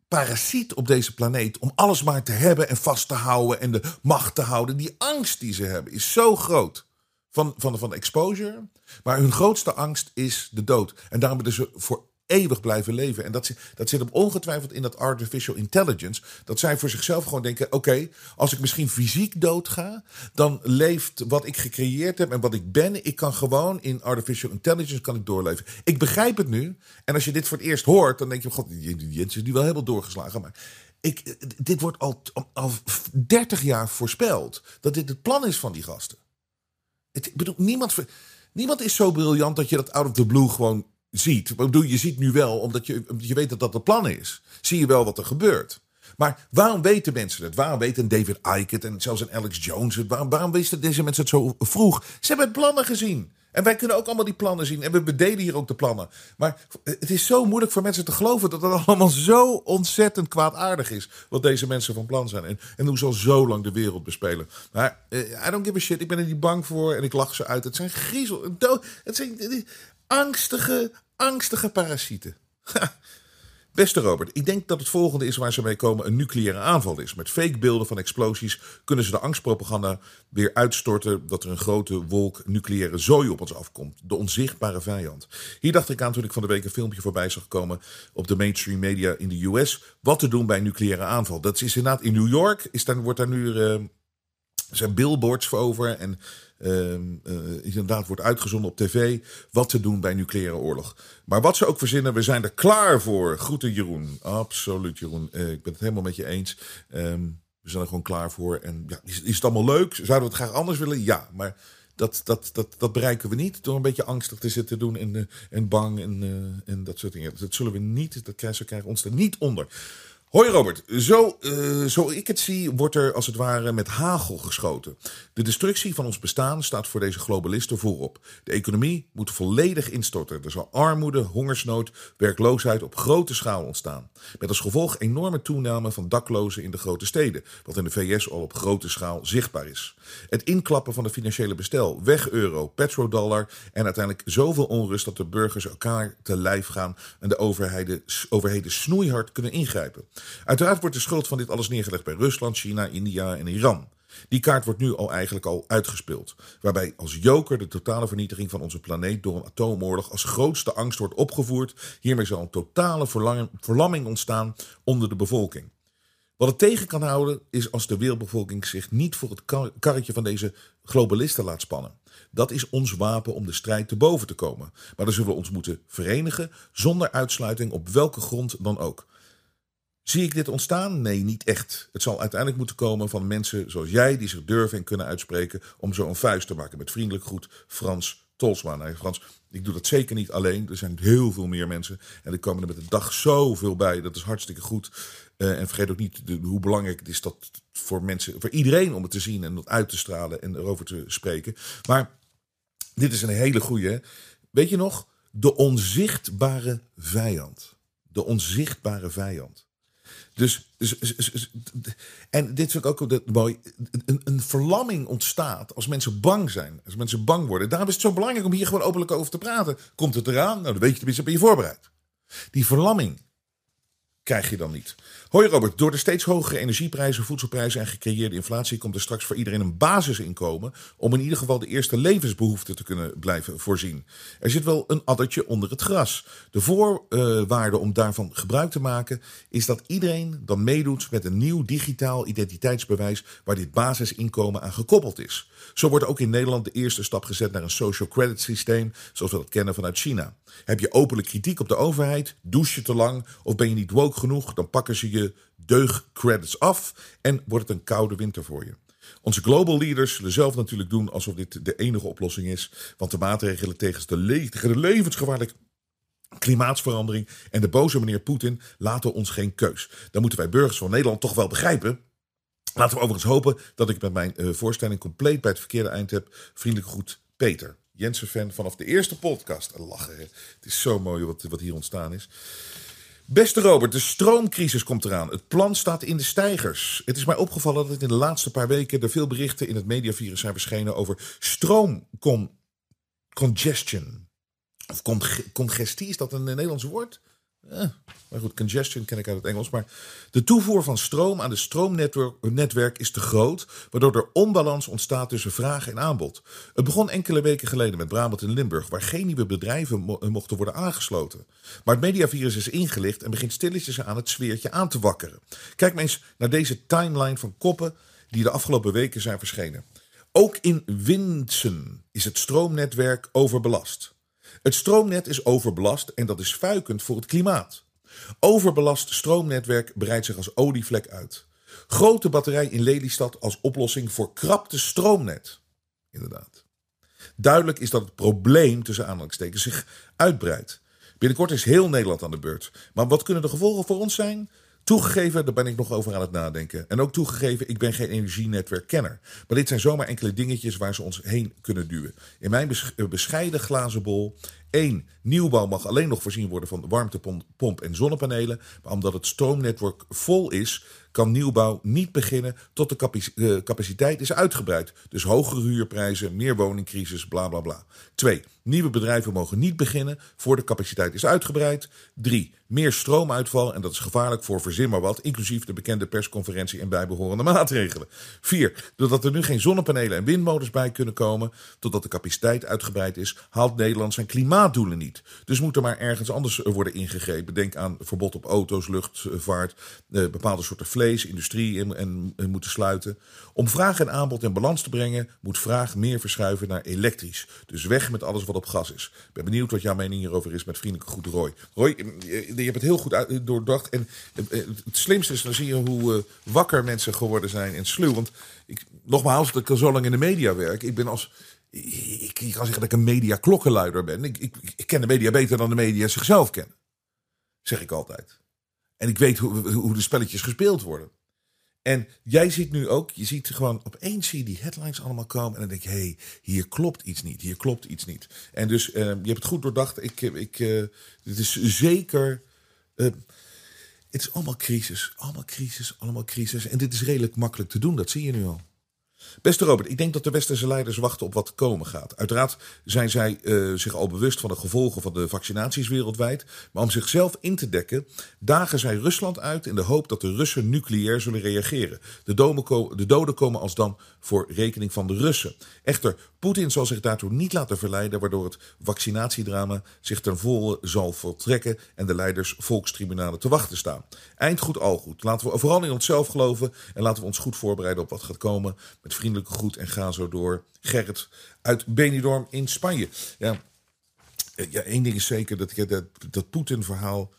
[SPEAKER 1] parasiet op deze planeet om alles maar te hebben en vast te houden en de macht te houden. Die angst die ze hebben is zo groot van, van, van exposure. Maar hun grootste angst is de dood. En daarom hebben ze voor eeuwig blijven leven. En dat, dat zit op ongetwijfeld in dat artificial intelligence. Dat zij voor zichzelf gewoon denken: oké, als ik misschien fysiek doodga, dan leeft wat ik gecreëerd heb en wat ik ben. Ik kan gewoon in artificial intelligence kan ik doorleven. Ik begrijp het nu. En als je dit voor het eerst hoort, dan denk je: God, Jens is nu wel helemaal doorgeslagen. Maar ik, dit wordt al, al 30 jaar voorspeld dat dit het plan is van die gasten. ik bedoel, niemand, niemand is zo briljant dat je dat out of the blue gewoon ziet. Je ziet nu wel, omdat je, je weet dat dat het plan is. Zie je wel wat er gebeurt. Maar waarom weten mensen het? Waarom weten David Icke het en zelfs een Alex Jones het? Waarom, wisten deze mensen het zo vroeg? Ze hebben plannen gezien. En wij kunnen ook allemaal die plannen zien. En we bedelen hier ook de plannen. Maar het is zo moeilijk voor mensen te geloven dat het allemaal zo ontzettend kwaadaardig is. Wat deze mensen van plan zijn. En, hoe ze al zo lang de wereld bespelen. Maar uh, I don't give a shit. Ik ben er niet bang voor. En ik lach ze uit. Het zijn griezel. Het zijn angstige, angstige parasieten. Beste Robert, ik denk dat het volgende is waar ze mee komen een nucleaire aanval is. Met fake beelden van explosies kunnen ze de angstpropaganda weer uitstorten dat er een grote wolk nucleaire zooi op ons afkomt. De onzichtbare vijand. Hier dacht ik aan toen ik van de week een filmpje voorbij zag komen op de mainstream media in de US. Wat te doen bij een nucleaire aanval. Dat is inderdaad in New York. Is daar, wordt daar nu. Uh, zijn billboards voor over en inderdaad wordt uitgezonden op tv wat te doen bij nucleaire oorlog. Maar wat ze ook verzinnen, we zijn er klaar voor. Groeten Jeroen. Absoluut Jeroen. Uh, ik ben het helemaal met je eens. Um, we zijn er gewoon klaar voor. En ja, is, is het allemaal leuk? Zouden we het graag anders willen? Ja, maar dat, dat, dat, dat bereiken we niet door een beetje angstig te zitten doen en, uh, en bang en, en dat soort dingen. Dat zullen we niet, dat krijgen, krijgen ons er niet onder. Hoi Robert, zo, uh, zo ik het zie, wordt er als het ware met hagel geschoten. De destructie van ons bestaan staat voor deze globalisten voorop. De economie moet volledig instorten. Er zal armoede, hongersnood, werkloosheid op grote schaal ontstaan. Met als gevolg enorme toename van daklozen in de grote steden, wat in de VS al op grote schaal zichtbaar is. Het inklappen van de financiële bestel, weg euro, petrodollar en uiteindelijk zoveel onrust dat de burgers elkaar te lijf gaan en de overheden, overheden snoeihard kunnen ingrijpen. Uiteraard wordt de schuld van dit alles neergelegd bij Rusland, China, India en Iran. Die kaart wordt nu al eigenlijk al uitgespeeld. Waarbij als joker de totale vernietiging van onze planeet door een atoomoorlog als grootste angst wordt opgevoerd. Hiermee zal een totale verlamming ontstaan onder de bevolking. Wat het tegen kan houden is als de wereldbevolking zich niet voor het karretje van deze globalisten laat spannen. Dat is ons wapen om de strijd te boven te komen. Maar dan zullen we ons moeten verenigen zonder uitsluiting op welke grond dan ook. Zie ik dit ontstaan? Nee, niet echt. Het zal uiteindelijk moeten komen van mensen zoals jij, die zich durven en kunnen uitspreken om zo een vuist te maken. Met vriendelijk groet, Frans Tolsma. Nee, Frans, ik doe dat zeker niet alleen. Er zijn heel veel meer mensen. En er komen er met de dag zoveel bij. Dat is hartstikke goed. Uh, en vergeet ook niet hoe belangrijk het is dat voor mensen, voor iedereen om het te zien en dat uit te stralen en erover te spreken. Maar dit is een hele goede. Weet je nog? De onzichtbare vijand. De onzichtbare vijand. Dus, dus, dus, dus en dit ik ook. Een, een, verlamming ontstaat als mensen bang zijn. Als mensen bang worden. Daarom is het zo belangrijk om hier gewoon openlijk over te praten. Komt het eraan? Nou, dan weet je tenminste, ben je voorbereid. Die verlamming krijg je dan niet. Hoi Robert, door de steeds hogere energieprijzen, voedselprijzen en gecreëerde inflatie komt er straks voor iedereen een basisinkomen om in ieder geval de eerste levensbehoeften te kunnen blijven voorzien. Er zit wel een addertje onder het gras. De voorwaarde om daarvan gebruik te maken is dat iedereen dan meedoet met een nieuw digitaal identiteitsbewijs waar dit basisinkomen aan gekoppeld is. Zo wordt ook in Nederland de eerste stap gezet naar een social credit systeem zoals we dat kennen vanuit China. Heb je openlijk kritiek op de overheid, douche je te lang of ben je niet woke genoeg, dan pakken ze je deugcredits af en wordt het een koude winter voor je. Onze global leaders zullen zelf natuurlijk doen alsof dit de enige oplossing is. Want de maatregelen tegen de, le de levensgevaarlijke klimaatsverandering en de boze meneer Poetin laten ons geen keus. Dan moeten wij burgers van Nederland toch wel begrijpen. Laten we overigens hopen dat ik met mijn uh, voorstelling compleet bij het verkeerde eind heb. Vriendelijk goed, Peter. Jensen-fan vanaf de eerste podcast. Lachen? Het is zo mooi wat, wat hier ontstaan is. Beste Robert, de stroomcrisis komt eraan. Het plan staat in de stijgers. Het is mij opgevallen dat in de laatste paar weken er veel berichten in het mediavirus zijn verschenen over stroomcongestion. Of congestie, is dat een Nederlands woord? Eh, maar goed, congestion ken ik uit het Engels. Maar de toevoer van stroom aan de stroomnetwerk is te groot, waardoor er onbalans ontstaat tussen vraag en aanbod. Het begon enkele weken geleden met Brabant en Limburg, waar geen nieuwe bedrijven mochten worden aangesloten. Maar het mediavirus is ingelicht en begint stilletjes aan het sfeertje aan te wakkeren. Kijk maar eens naar deze timeline van koppen die de afgelopen weken zijn verschenen. Ook in Winsen is het stroomnetwerk overbelast. Het stroomnet is overbelast en dat is fuikend voor het klimaat. Overbelast stroomnetwerk breidt zich als olievlek uit. Grote batterij in Lelystad als oplossing voor krapte stroomnet. Inderdaad. Duidelijk is dat het probleem tussen aanhalingstekens zich uitbreidt. Binnenkort is heel Nederland aan de beurt. Maar wat kunnen de gevolgen voor ons zijn? Toegegeven, daar ben ik nog over aan het nadenken. En ook toegegeven, ik ben geen energienetwerkkenner. Maar dit zijn zomaar enkele dingetjes waar ze ons heen kunnen duwen. In mijn eh, bescheiden glazen bol. 1. Nieuwbouw mag alleen nog voorzien worden van warmtepomp en zonnepanelen. Maar omdat het stroomnetwerk vol is, kan nieuwbouw niet beginnen tot de eh, capaciteit is uitgebreid. Dus hogere huurprijzen, meer woningcrisis, bla bla bla. 2. Nieuwe bedrijven mogen niet beginnen voor de capaciteit is uitgebreid. 3. Meer stroomuitval en dat is gevaarlijk voor verzin maar wat, inclusief de bekende persconferentie en bijbehorende maatregelen. 4. Doordat er nu geen zonnepanelen en windmolens bij kunnen komen, totdat de capaciteit uitgebreid is, haalt Nederland zijn klimaatdoelen niet. Dus moet er maar ergens anders worden ingegrepen. Denk aan verbod op auto's, luchtvaart, eh, bepaalde soorten vlees, industrie en, en, en moeten sluiten. Om vraag en aanbod in balans te brengen, moet vraag meer verschuiven naar elektrisch. Dus weg met alles wat op gas is. Ik ben benieuwd wat jouw mening hierover is met vriendelijke goed Roy. Roy, je hebt het heel goed doordacht. En eh, het slimste is, dan zie je hoe wakker mensen geworden zijn en sluw. Want ik, nogmaals, dat ik al zo lang in de media werk. Ik ben als... Ik, kan zeggen dat ik een media klokkenluider ben. Ik, ik, ik ken de media beter dan de media zichzelf kennen. Zeg ik altijd. En ik weet hoe, hoe de spelletjes gespeeld worden. En jij ziet nu ook, je ziet gewoon opeens zie die headlines allemaal komen. En dan denk je, hé, hey, hier klopt iets niet, hier klopt iets niet. En dus uh, je hebt het goed doordacht. Ik, ik, uh, het is zeker. Het is allemaal crisis, allemaal crisis, allemaal crisis. En dit is redelijk makkelijk te doen, dat zie je nu al. Beste Robert, ik denk dat de westerse leiders wachten op wat komen gaat. Uiteraard zijn zij uh, zich al bewust van de gevolgen van de vaccinaties wereldwijd. Maar om zichzelf in te dekken, dagen zij Rusland uit in de hoop dat de Russen nucleair zullen reageren. De, de doden komen alsdan voor rekening van de Russen. Echter, Poetin zal zich daartoe niet laten verleiden, waardoor het vaccinatiedrama zich ten volle zal voltrekken en de leiders volkstribunalen te wachten staan. Eind goed, al goed. Laten we vooral in onszelf geloven en laten we ons goed voorbereiden op wat gaat komen. Vriendelijke groet en ga zo door. Gerrit uit Benidorm in Spanje. Ja, ja één ding is zeker, dat, dat, dat Poetin-verhaal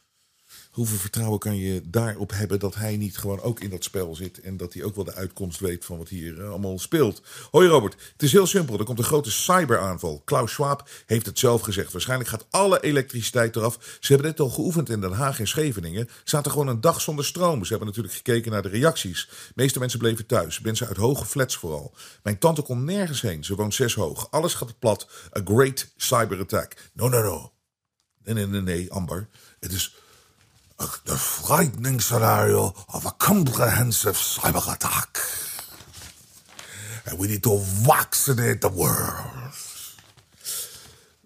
[SPEAKER 1] hoeveel vertrouwen kan je daarop hebben dat hij niet gewoon ook in dat spel zit en dat hij ook wel de uitkomst weet van wat hier eh, allemaal speelt? Hoi Robert, het is heel simpel. Er komt een grote cyberaanval. Klaus Schwab heeft het zelf gezegd. Waarschijnlijk gaat alle elektriciteit eraf. Ze hebben dit al geoefend in Den Haag en Scheveningen. Zaten gewoon een dag zonder stroom. Ze hebben natuurlijk gekeken naar de reacties. De meeste mensen bleven thuis. Mensen uit hoge flats vooral. Mijn tante kon nergens heen. Ze woont zes hoog. Alles gaat plat. A great cyber attack. No, no, no. Nee, nee, nee, nee, Amber. Het is the frightening scenario of a comprehensive cyber attack. And we need to vaccinate the world.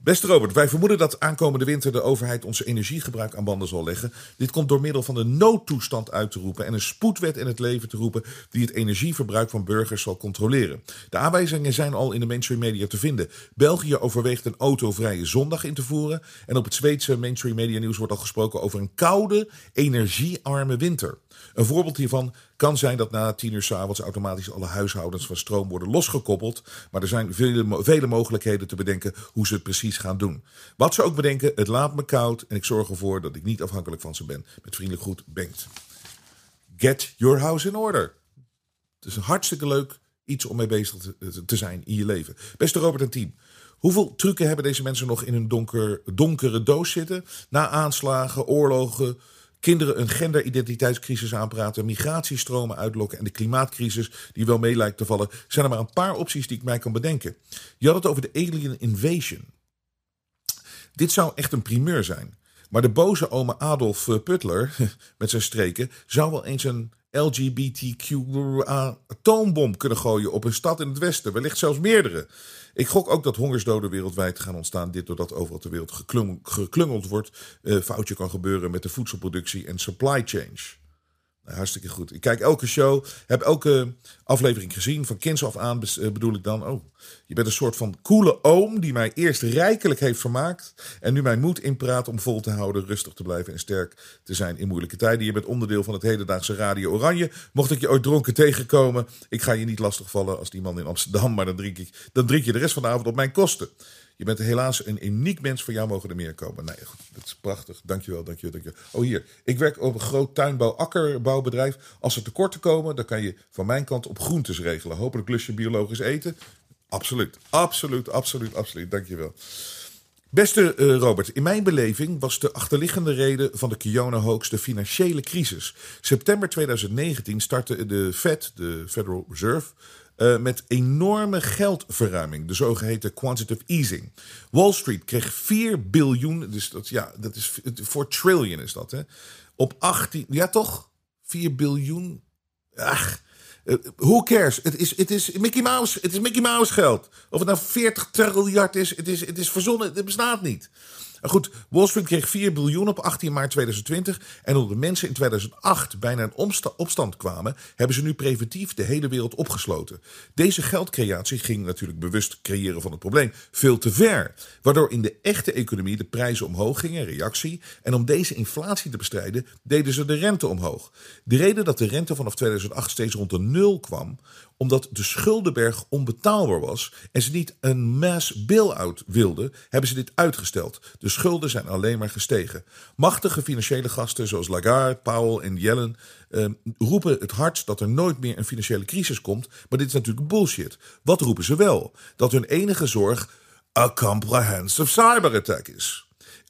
[SPEAKER 1] Beste Robert, wij vermoeden dat aankomende winter de overheid onze energiegebruik aan banden zal leggen. Dit komt door middel van de noodtoestand uit te roepen en een spoedwet in het leven te roepen die het energieverbruik van burgers zal controleren. De aanwijzingen zijn al in de mainstream media te vinden. België overweegt een autovrije zondag in te voeren en op het Zweedse mainstream media nieuws wordt al gesproken over een koude, energiearme winter. Een voorbeeld hiervan kan zijn dat na tien uur s'avonds automatisch alle huishoudens van stroom worden losgekoppeld. Maar er zijn vele, vele mogelijkheden te bedenken hoe ze het precies gaan doen. Wat ze ook bedenken, het laat me koud en ik zorg ervoor dat ik niet afhankelijk van ze ben. Met vriendelijk goed, Bengt. Get your house in order. Het is een hartstikke leuk iets om mee bezig te, zijn in je leven. Beste Robert en team. Hoeveel trucken hebben deze mensen nog in een donker, donkere doos zitten? Na aanslagen, oorlogen, kinderen een genderidentiteitscrisis aanpraten, migratiestromen uitlokken en de klimaatcrisis die wel mee lijkt te vallen, zijn er maar een paar opties die ik mij kan bedenken. Je had het over de alien invasion. Dit zou echt een primeur zijn. Maar de boze oma Adolf eh, Putler, met zijn streken, zou wel eens een LGBTQ-atoombom kunnen gooien op een stad in het Westen, wellicht zelfs meerdere. Ik gok ook dat hongersdoden wereldwijd gaan ontstaan. Dit doordat overal ter wereld geklungeld wordt. Uh, foutje kan gebeuren met de voedselproductie en supply chain. Nou, hartstikke goed. Ik kijk elke show, heb elke aflevering gezien. Van kinds af aan eh, bedoel ik dan. Oh, je bent een soort van coole oom die mij eerst rijkelijk heeft vermaakt. En nu mijn moed inpraat om vol te houden, rustig te blijven en sterk te zijn in moeilijke tijden. Je bent onderdeel van het hedendaagse Radio Oranje. Mocht ik je ooit dronken tegenkomen, ik ga je niet lastigvallen als die man in Amsterdam. Maar dan drink, ik, dan drink je de rest van de avond op mijn kosten. Je bent helaas een uniek mens. Voor jou mogen er meer komen. Nee, goed, dat is prachtig. Dankjewel, dankjewel, dankjewel. Oh, hier. Ik werk op een groot tuinbouw-akkerbouwbedrijf. Als er tekorten komen, dan kan je van mijn kant op groentes regelen. Hopelijk lust je biologisch eten. Absoluut, absoluut, absoluut, absoluut. Dankjewel. Beste uh, Robert, in mijn beleving was de achterliggende reden van de Kiona-hoax de financiële crisis. September 2019 startte de Fed, de Federal Reserve, uh, met enorme geldverruiming, de zogeheten quantitative easing. Wall Street kreeg 4 biljoen, dus dat, ja, dat is voor trillion is dat, hè? Op 18, ja toch? 4 biljoen? Ach, uh, who cares? Het is, het, is Mickey Mouse, het is Mickey Mouse geld. Of het nou 40 triljard is, het is, het is verzonnen, het bestaat niet. Goed, Wall Street kreeg 4 biljoen op 18 maart 2020. En omdat de mensen in 2008 bijna in opstand kwamen, hebben ze nu preventief de hele wereld opgesloten. Deze geldcreatie ging natuurlijk bewust creëren van het probleem veel te ver. Waardoor in de echte economie de prijzen omhoog gingen, reactie. En om deze inflatie te bestrijden, deden ze de rente omhoog. De reden dat de rente vanaf 2008 steeds rond de nul kwam, omdat de schuldenberg onbetaalbaar was en ze niet een mass bail-out wilden, hebben ze dit uitgesteld. De schulden zijn alleen maar gestegen. Machtige financiële gasten zoals Lagarde, Powell en Yellen eh, roepen het hardst dat er nooit meer een financiële crisis komt, maar dit is natuurlijk bullshit. Wat roepen ze wel? Dat hun enige zorg a comprehensive cyberattack is.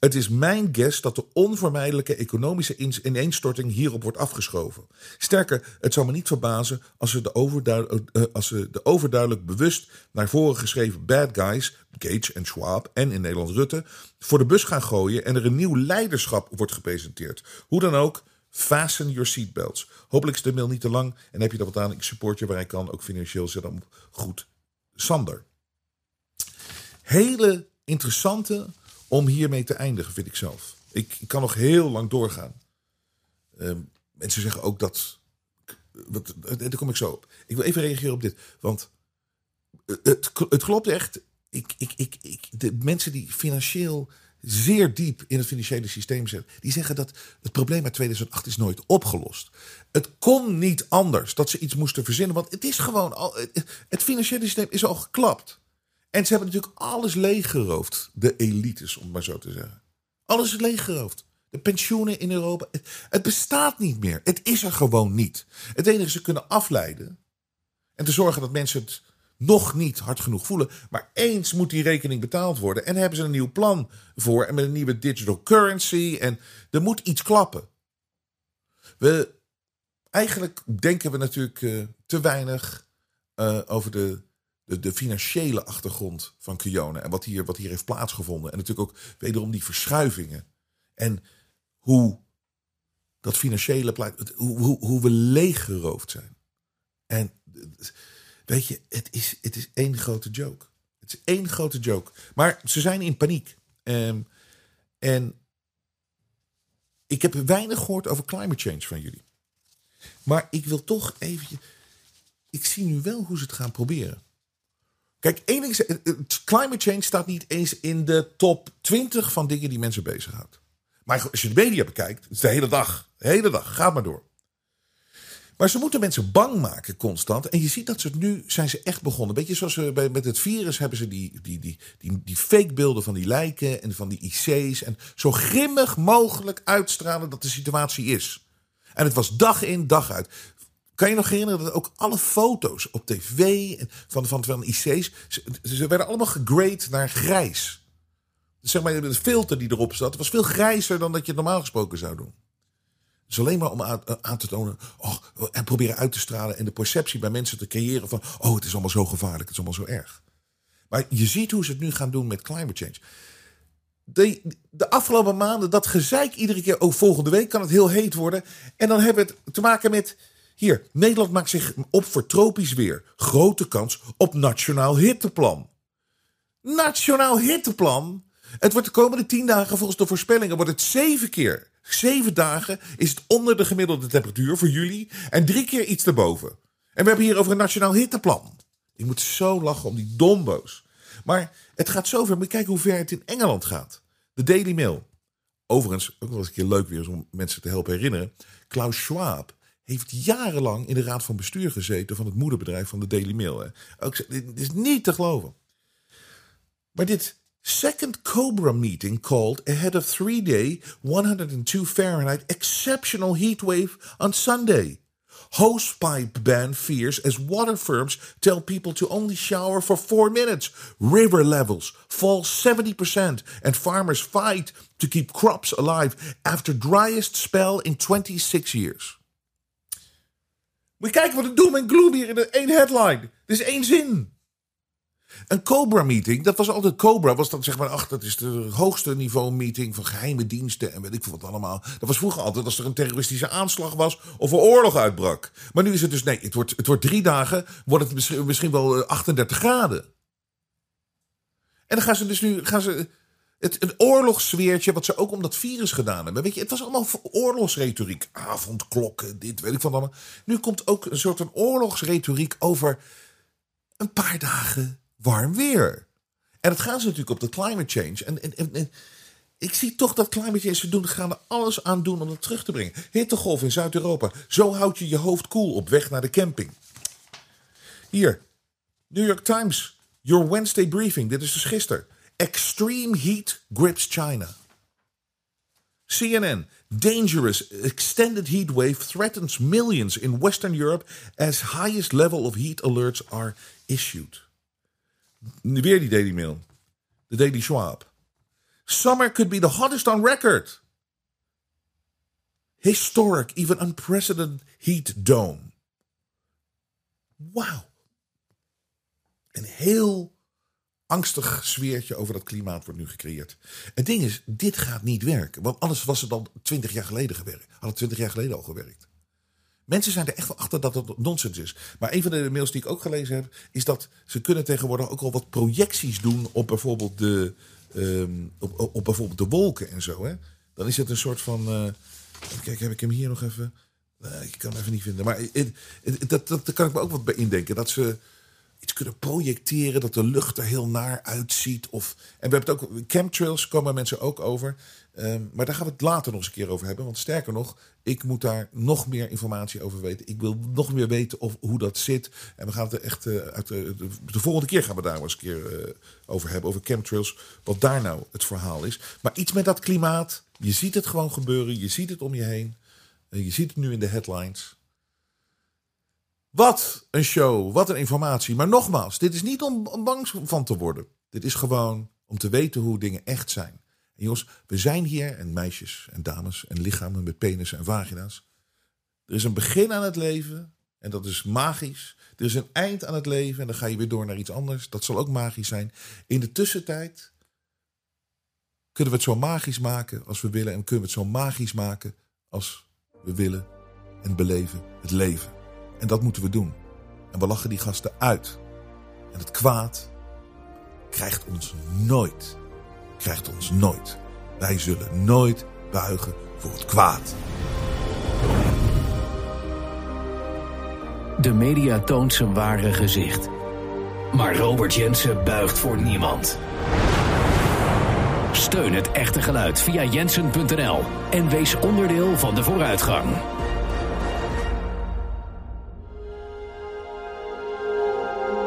[SPEAKER 1] Het is mijn guess dat de onvermijdelijke economische ineenstorting hierop wordt afgeschoven. Sterker, het zou me niet verbazen als ze de, overduidelijk, uh, als ze de overduidelijk bewust naar voren geschreven bad guys, Gage en Schwab en in Nederland Rutte, voor de bus gaan gooien en er een nieuw leiderschap wordt gepresenteerd. Hoe dan ook, fasten your seatbelts. Hopelijk is de mail niet te lang en heb je er wat aan. Ik support je waar ik kan, ook financieel zet hem goed. Sander. Hele interessante om hiermee te eindigen, vind ik zelf. Ik, ik kan nog heel lang doorgaan. Uh, mensen zeggen ook dat. Wat, daar kom ik zo op. Ik wil even reageren op dit. Want het, het klopt echt. Ik, ik, ik, ik, de mensen die financieel zeer diep in het financiële systeem zitten, die zeggen dat het probleem uit 2008 is nooit opgelost. Het kon niet anders dat ze iets moesten verzinnen, want het is gewoon al. Het financiële systeem is al geklapt. En ze hebben natuurlijk alles leeggeroofd. De elites, om het maar zo te zeggen. Alles is leeggeroofd. de pensioenen in Europa. Het, bestaat niet meer. Het is er gewoon niet. Het enige ze kunnen afleiden en te zorgen dat mensen het nog niet hard genoeg voelen. Maar eens moet die rekening betaald worden. En hebben ze een nieuw plan voor. En met een nieuwe digital currency. En er moet iets klappen. We, eigenlijk denken we natuurlijk eh, te weinig eh, over de, de, financiële achtergrond van Kiona. En wat hier, wat hier heeft plaatsgevonden. En natuurlijk ook wederom die verschuivingen. En hoe dat financiële hoe, hoe, hoe we leeggeroofd zijn. En weet je, het is, het is één grote joke. Het is één grote joke. Maar ze zijn in paniek. Um, en ik heb weinig gehoord over climate change van jullie. Maar ik wil toch even. Ik zie nu wel hoe ze het gaan proberen. Kijk, één ding climate change staat niet eens in de top 20 van dingen die mensen bezighoudt. Maar als je de media bekijkt, het is de hele dag. Hele dag, gaat maar door. Maar ze moeten mensen bang maken constant. En je ziet dat ze nu zijn ze echt begonnen. Beetje zoals ze bij, met het virus hebben ze die, die, die, die, die fake beelden van die lijken en van die IC's. En zo grimmig mogelijk uitstralen dat de situatie is. En het was dag in, dag uit. Kan je nog herinneren dat ook alle foto's op tv van, van, van IC's. Ze, werden allemaal gegrade naar grijs zeg maar, de filter die erop zat, was veel grijzer dan dat je normaal gesproken zou doen. Dus alleen maar om aan, aan, te tonen oh, en proberen uit te stralen en de perceptie bij mensen te creëren van, oh, het is allemaal zo gevaarlijk, het is allemaal zo erg. Maar je ziet hoe ze het nu gaan doen met climate change. De, de afgelopen maanden, dat gezeik iedere keer, oh, volgende week kan het heel heet worden. En dan hebben we het te maken met, hier, Nederland maakt zich op voor tropisch weer. Grote kans op nationaal hitteplan. Nationaal hitteplan? Het wordt de komende tien dagen, volgens de voorspellingen, wordt het zeven keer. Zeven dagen is het onder de gemiddelde temperatuur voor jullie en drie keer iets erboven. En we hebben hier over een nationaal hitteplan. Ik moet zo lachen om die dombo's. Maar het gaat zover. Moet kijken hoe ver het in Engeland gaat. De Daily Mail. Overigens, ook wel eens een keer leuk weer om mensen te helpen herinneren. Klaus Schwab heeft jarenlang in de raad van bestuur gezeten van het moederbedrijf van de Daily Mail. Ook, dit is niet te geloven. Maar dit second Cobra meeting called ahead of three day, 102 Fahrenheit exceptional heat wave on Sunday. Hosepipe ban fears as water firms tell people to only shower for four minutes. River levels fall 70%, and farmers fight to keep crops alive after driest spell in 26 years. We kijken wat het doom en gloom hier in de één headline. Er is één zin. Een Cobra-meeting, dat was altijd Cobra, was dan zeg maar, ach, dat is de hoogste niveau meeting van geheime diensten en weet ik veel wat allemaal. Dat was vroeger altijd als er een terroristische aanslag was of een oorlog uitbrak. Maar nu is het dus, nee, het wordt, het wordt drie dagen, wordt het misschien, misschien wel 38 eh, graden. En dan gaan ze dus nu, gaan ze, het, het oorlogssfeertje, wat ze ook om dat virus gedaan hebben. Weet je, het was allemaal oorlogsretoriek. Avondklokken, dit, weet ik van allemaal. Nu komt ook een soort van oorlogsretoriek over een paar dagen warm weer. En dat gaan ze natuurlijk op de climate change. En, en, ik zie toch dat climate change, ze doen, gaan er alles aan doen om het terug te brengen. Hittegolf in Zuid-Europa. Zo houd je je hoofd koel op weg naar de camping. Hier, New York Times, your Wednesday briefing. Dit is dus gisteren. Extreme heat grips China. CNN, dangerous extended heat wave threatens millions in Western Europe as highest level of heat alerts are issued. Weer die Daily Mail. De Daily Schwab. Summer could be the hottest on record. Historic, even unprecedented heat dome. Wauw. Een heel angstig sfeertje over dat klimaat wordt nu gecreëerd. Het ding is, dit gaat niet werken. Want anders was het al twintig jaar geleden gewerkt. Had het twintig jaar geleden al gewerkt. Mensen zijn er echt wel achter dat het nonsens is. Maar een van de mails die ik ook gelezen heb, is dat ze kunnen tegenwoordig ook al wat projecties doen op bijvoorbeeld de, um, op, op, bijvoorbeeld de wolken en zo. Hè? Dan is het een soort van. Uh, kijk, heb ik hem hier nog even? Ik kan hem even niet vinden. Maar dat, dat, kan ik me ook wat bij indenken. Dat ze iets kunnen projecteren, dat de lucht er heel naar uitziet. Of, en we hebben het ook, chemtrails komen mensen ook over. Ehm, maar daar gaan we het later nog eens een keer over hebben. Want sterker nog, ik moet daar nog meer informatie over weten. Ik wil nog meer weten of, hoe dat zit. En we gaan het echt uh, uit de, de, volgende keer gaan we daar eens een keer uh, over hebben. Over chemtrails. Wat daar nou het verhaal is. Maar iets met dat klimaat. Je ziet het gewoon gebeuren. Je ziet het om je heen. Eh, Je ziet het nu in de headlines. Wat een show, wat een informatie. Maar nogmaals, dit is niet om, bang van te worden. Dit is gewoon om te weten hoe dingen echt zijn. En jongens, we zijn hier, en meisjes en dames en lichamen met penissen en vagina's. Er is een begin aan het leven en dat is magisch. Er is een eind aan het leven en dan ga je weer door naar iets anders. Dat zal ook magisch zijn. In de tussentijd kunnen we het zo magisch maken als we willen. En kunnen we het zo magisch maken als we willen en beleven het leven. En dat moeten we doen. En we lachen die gasten uit. En het kwaad krijgt ons nooit. Krijgt ons nooit. Wij zullen nooit buigen voor het kwaad.
[SPEAKER 2] De media toont zijn ware gezicht. Maar Robert Jensen buigt voor niemand. Steun het echte geluid via jensen.nl en wees onderdeel van de vooruitgang.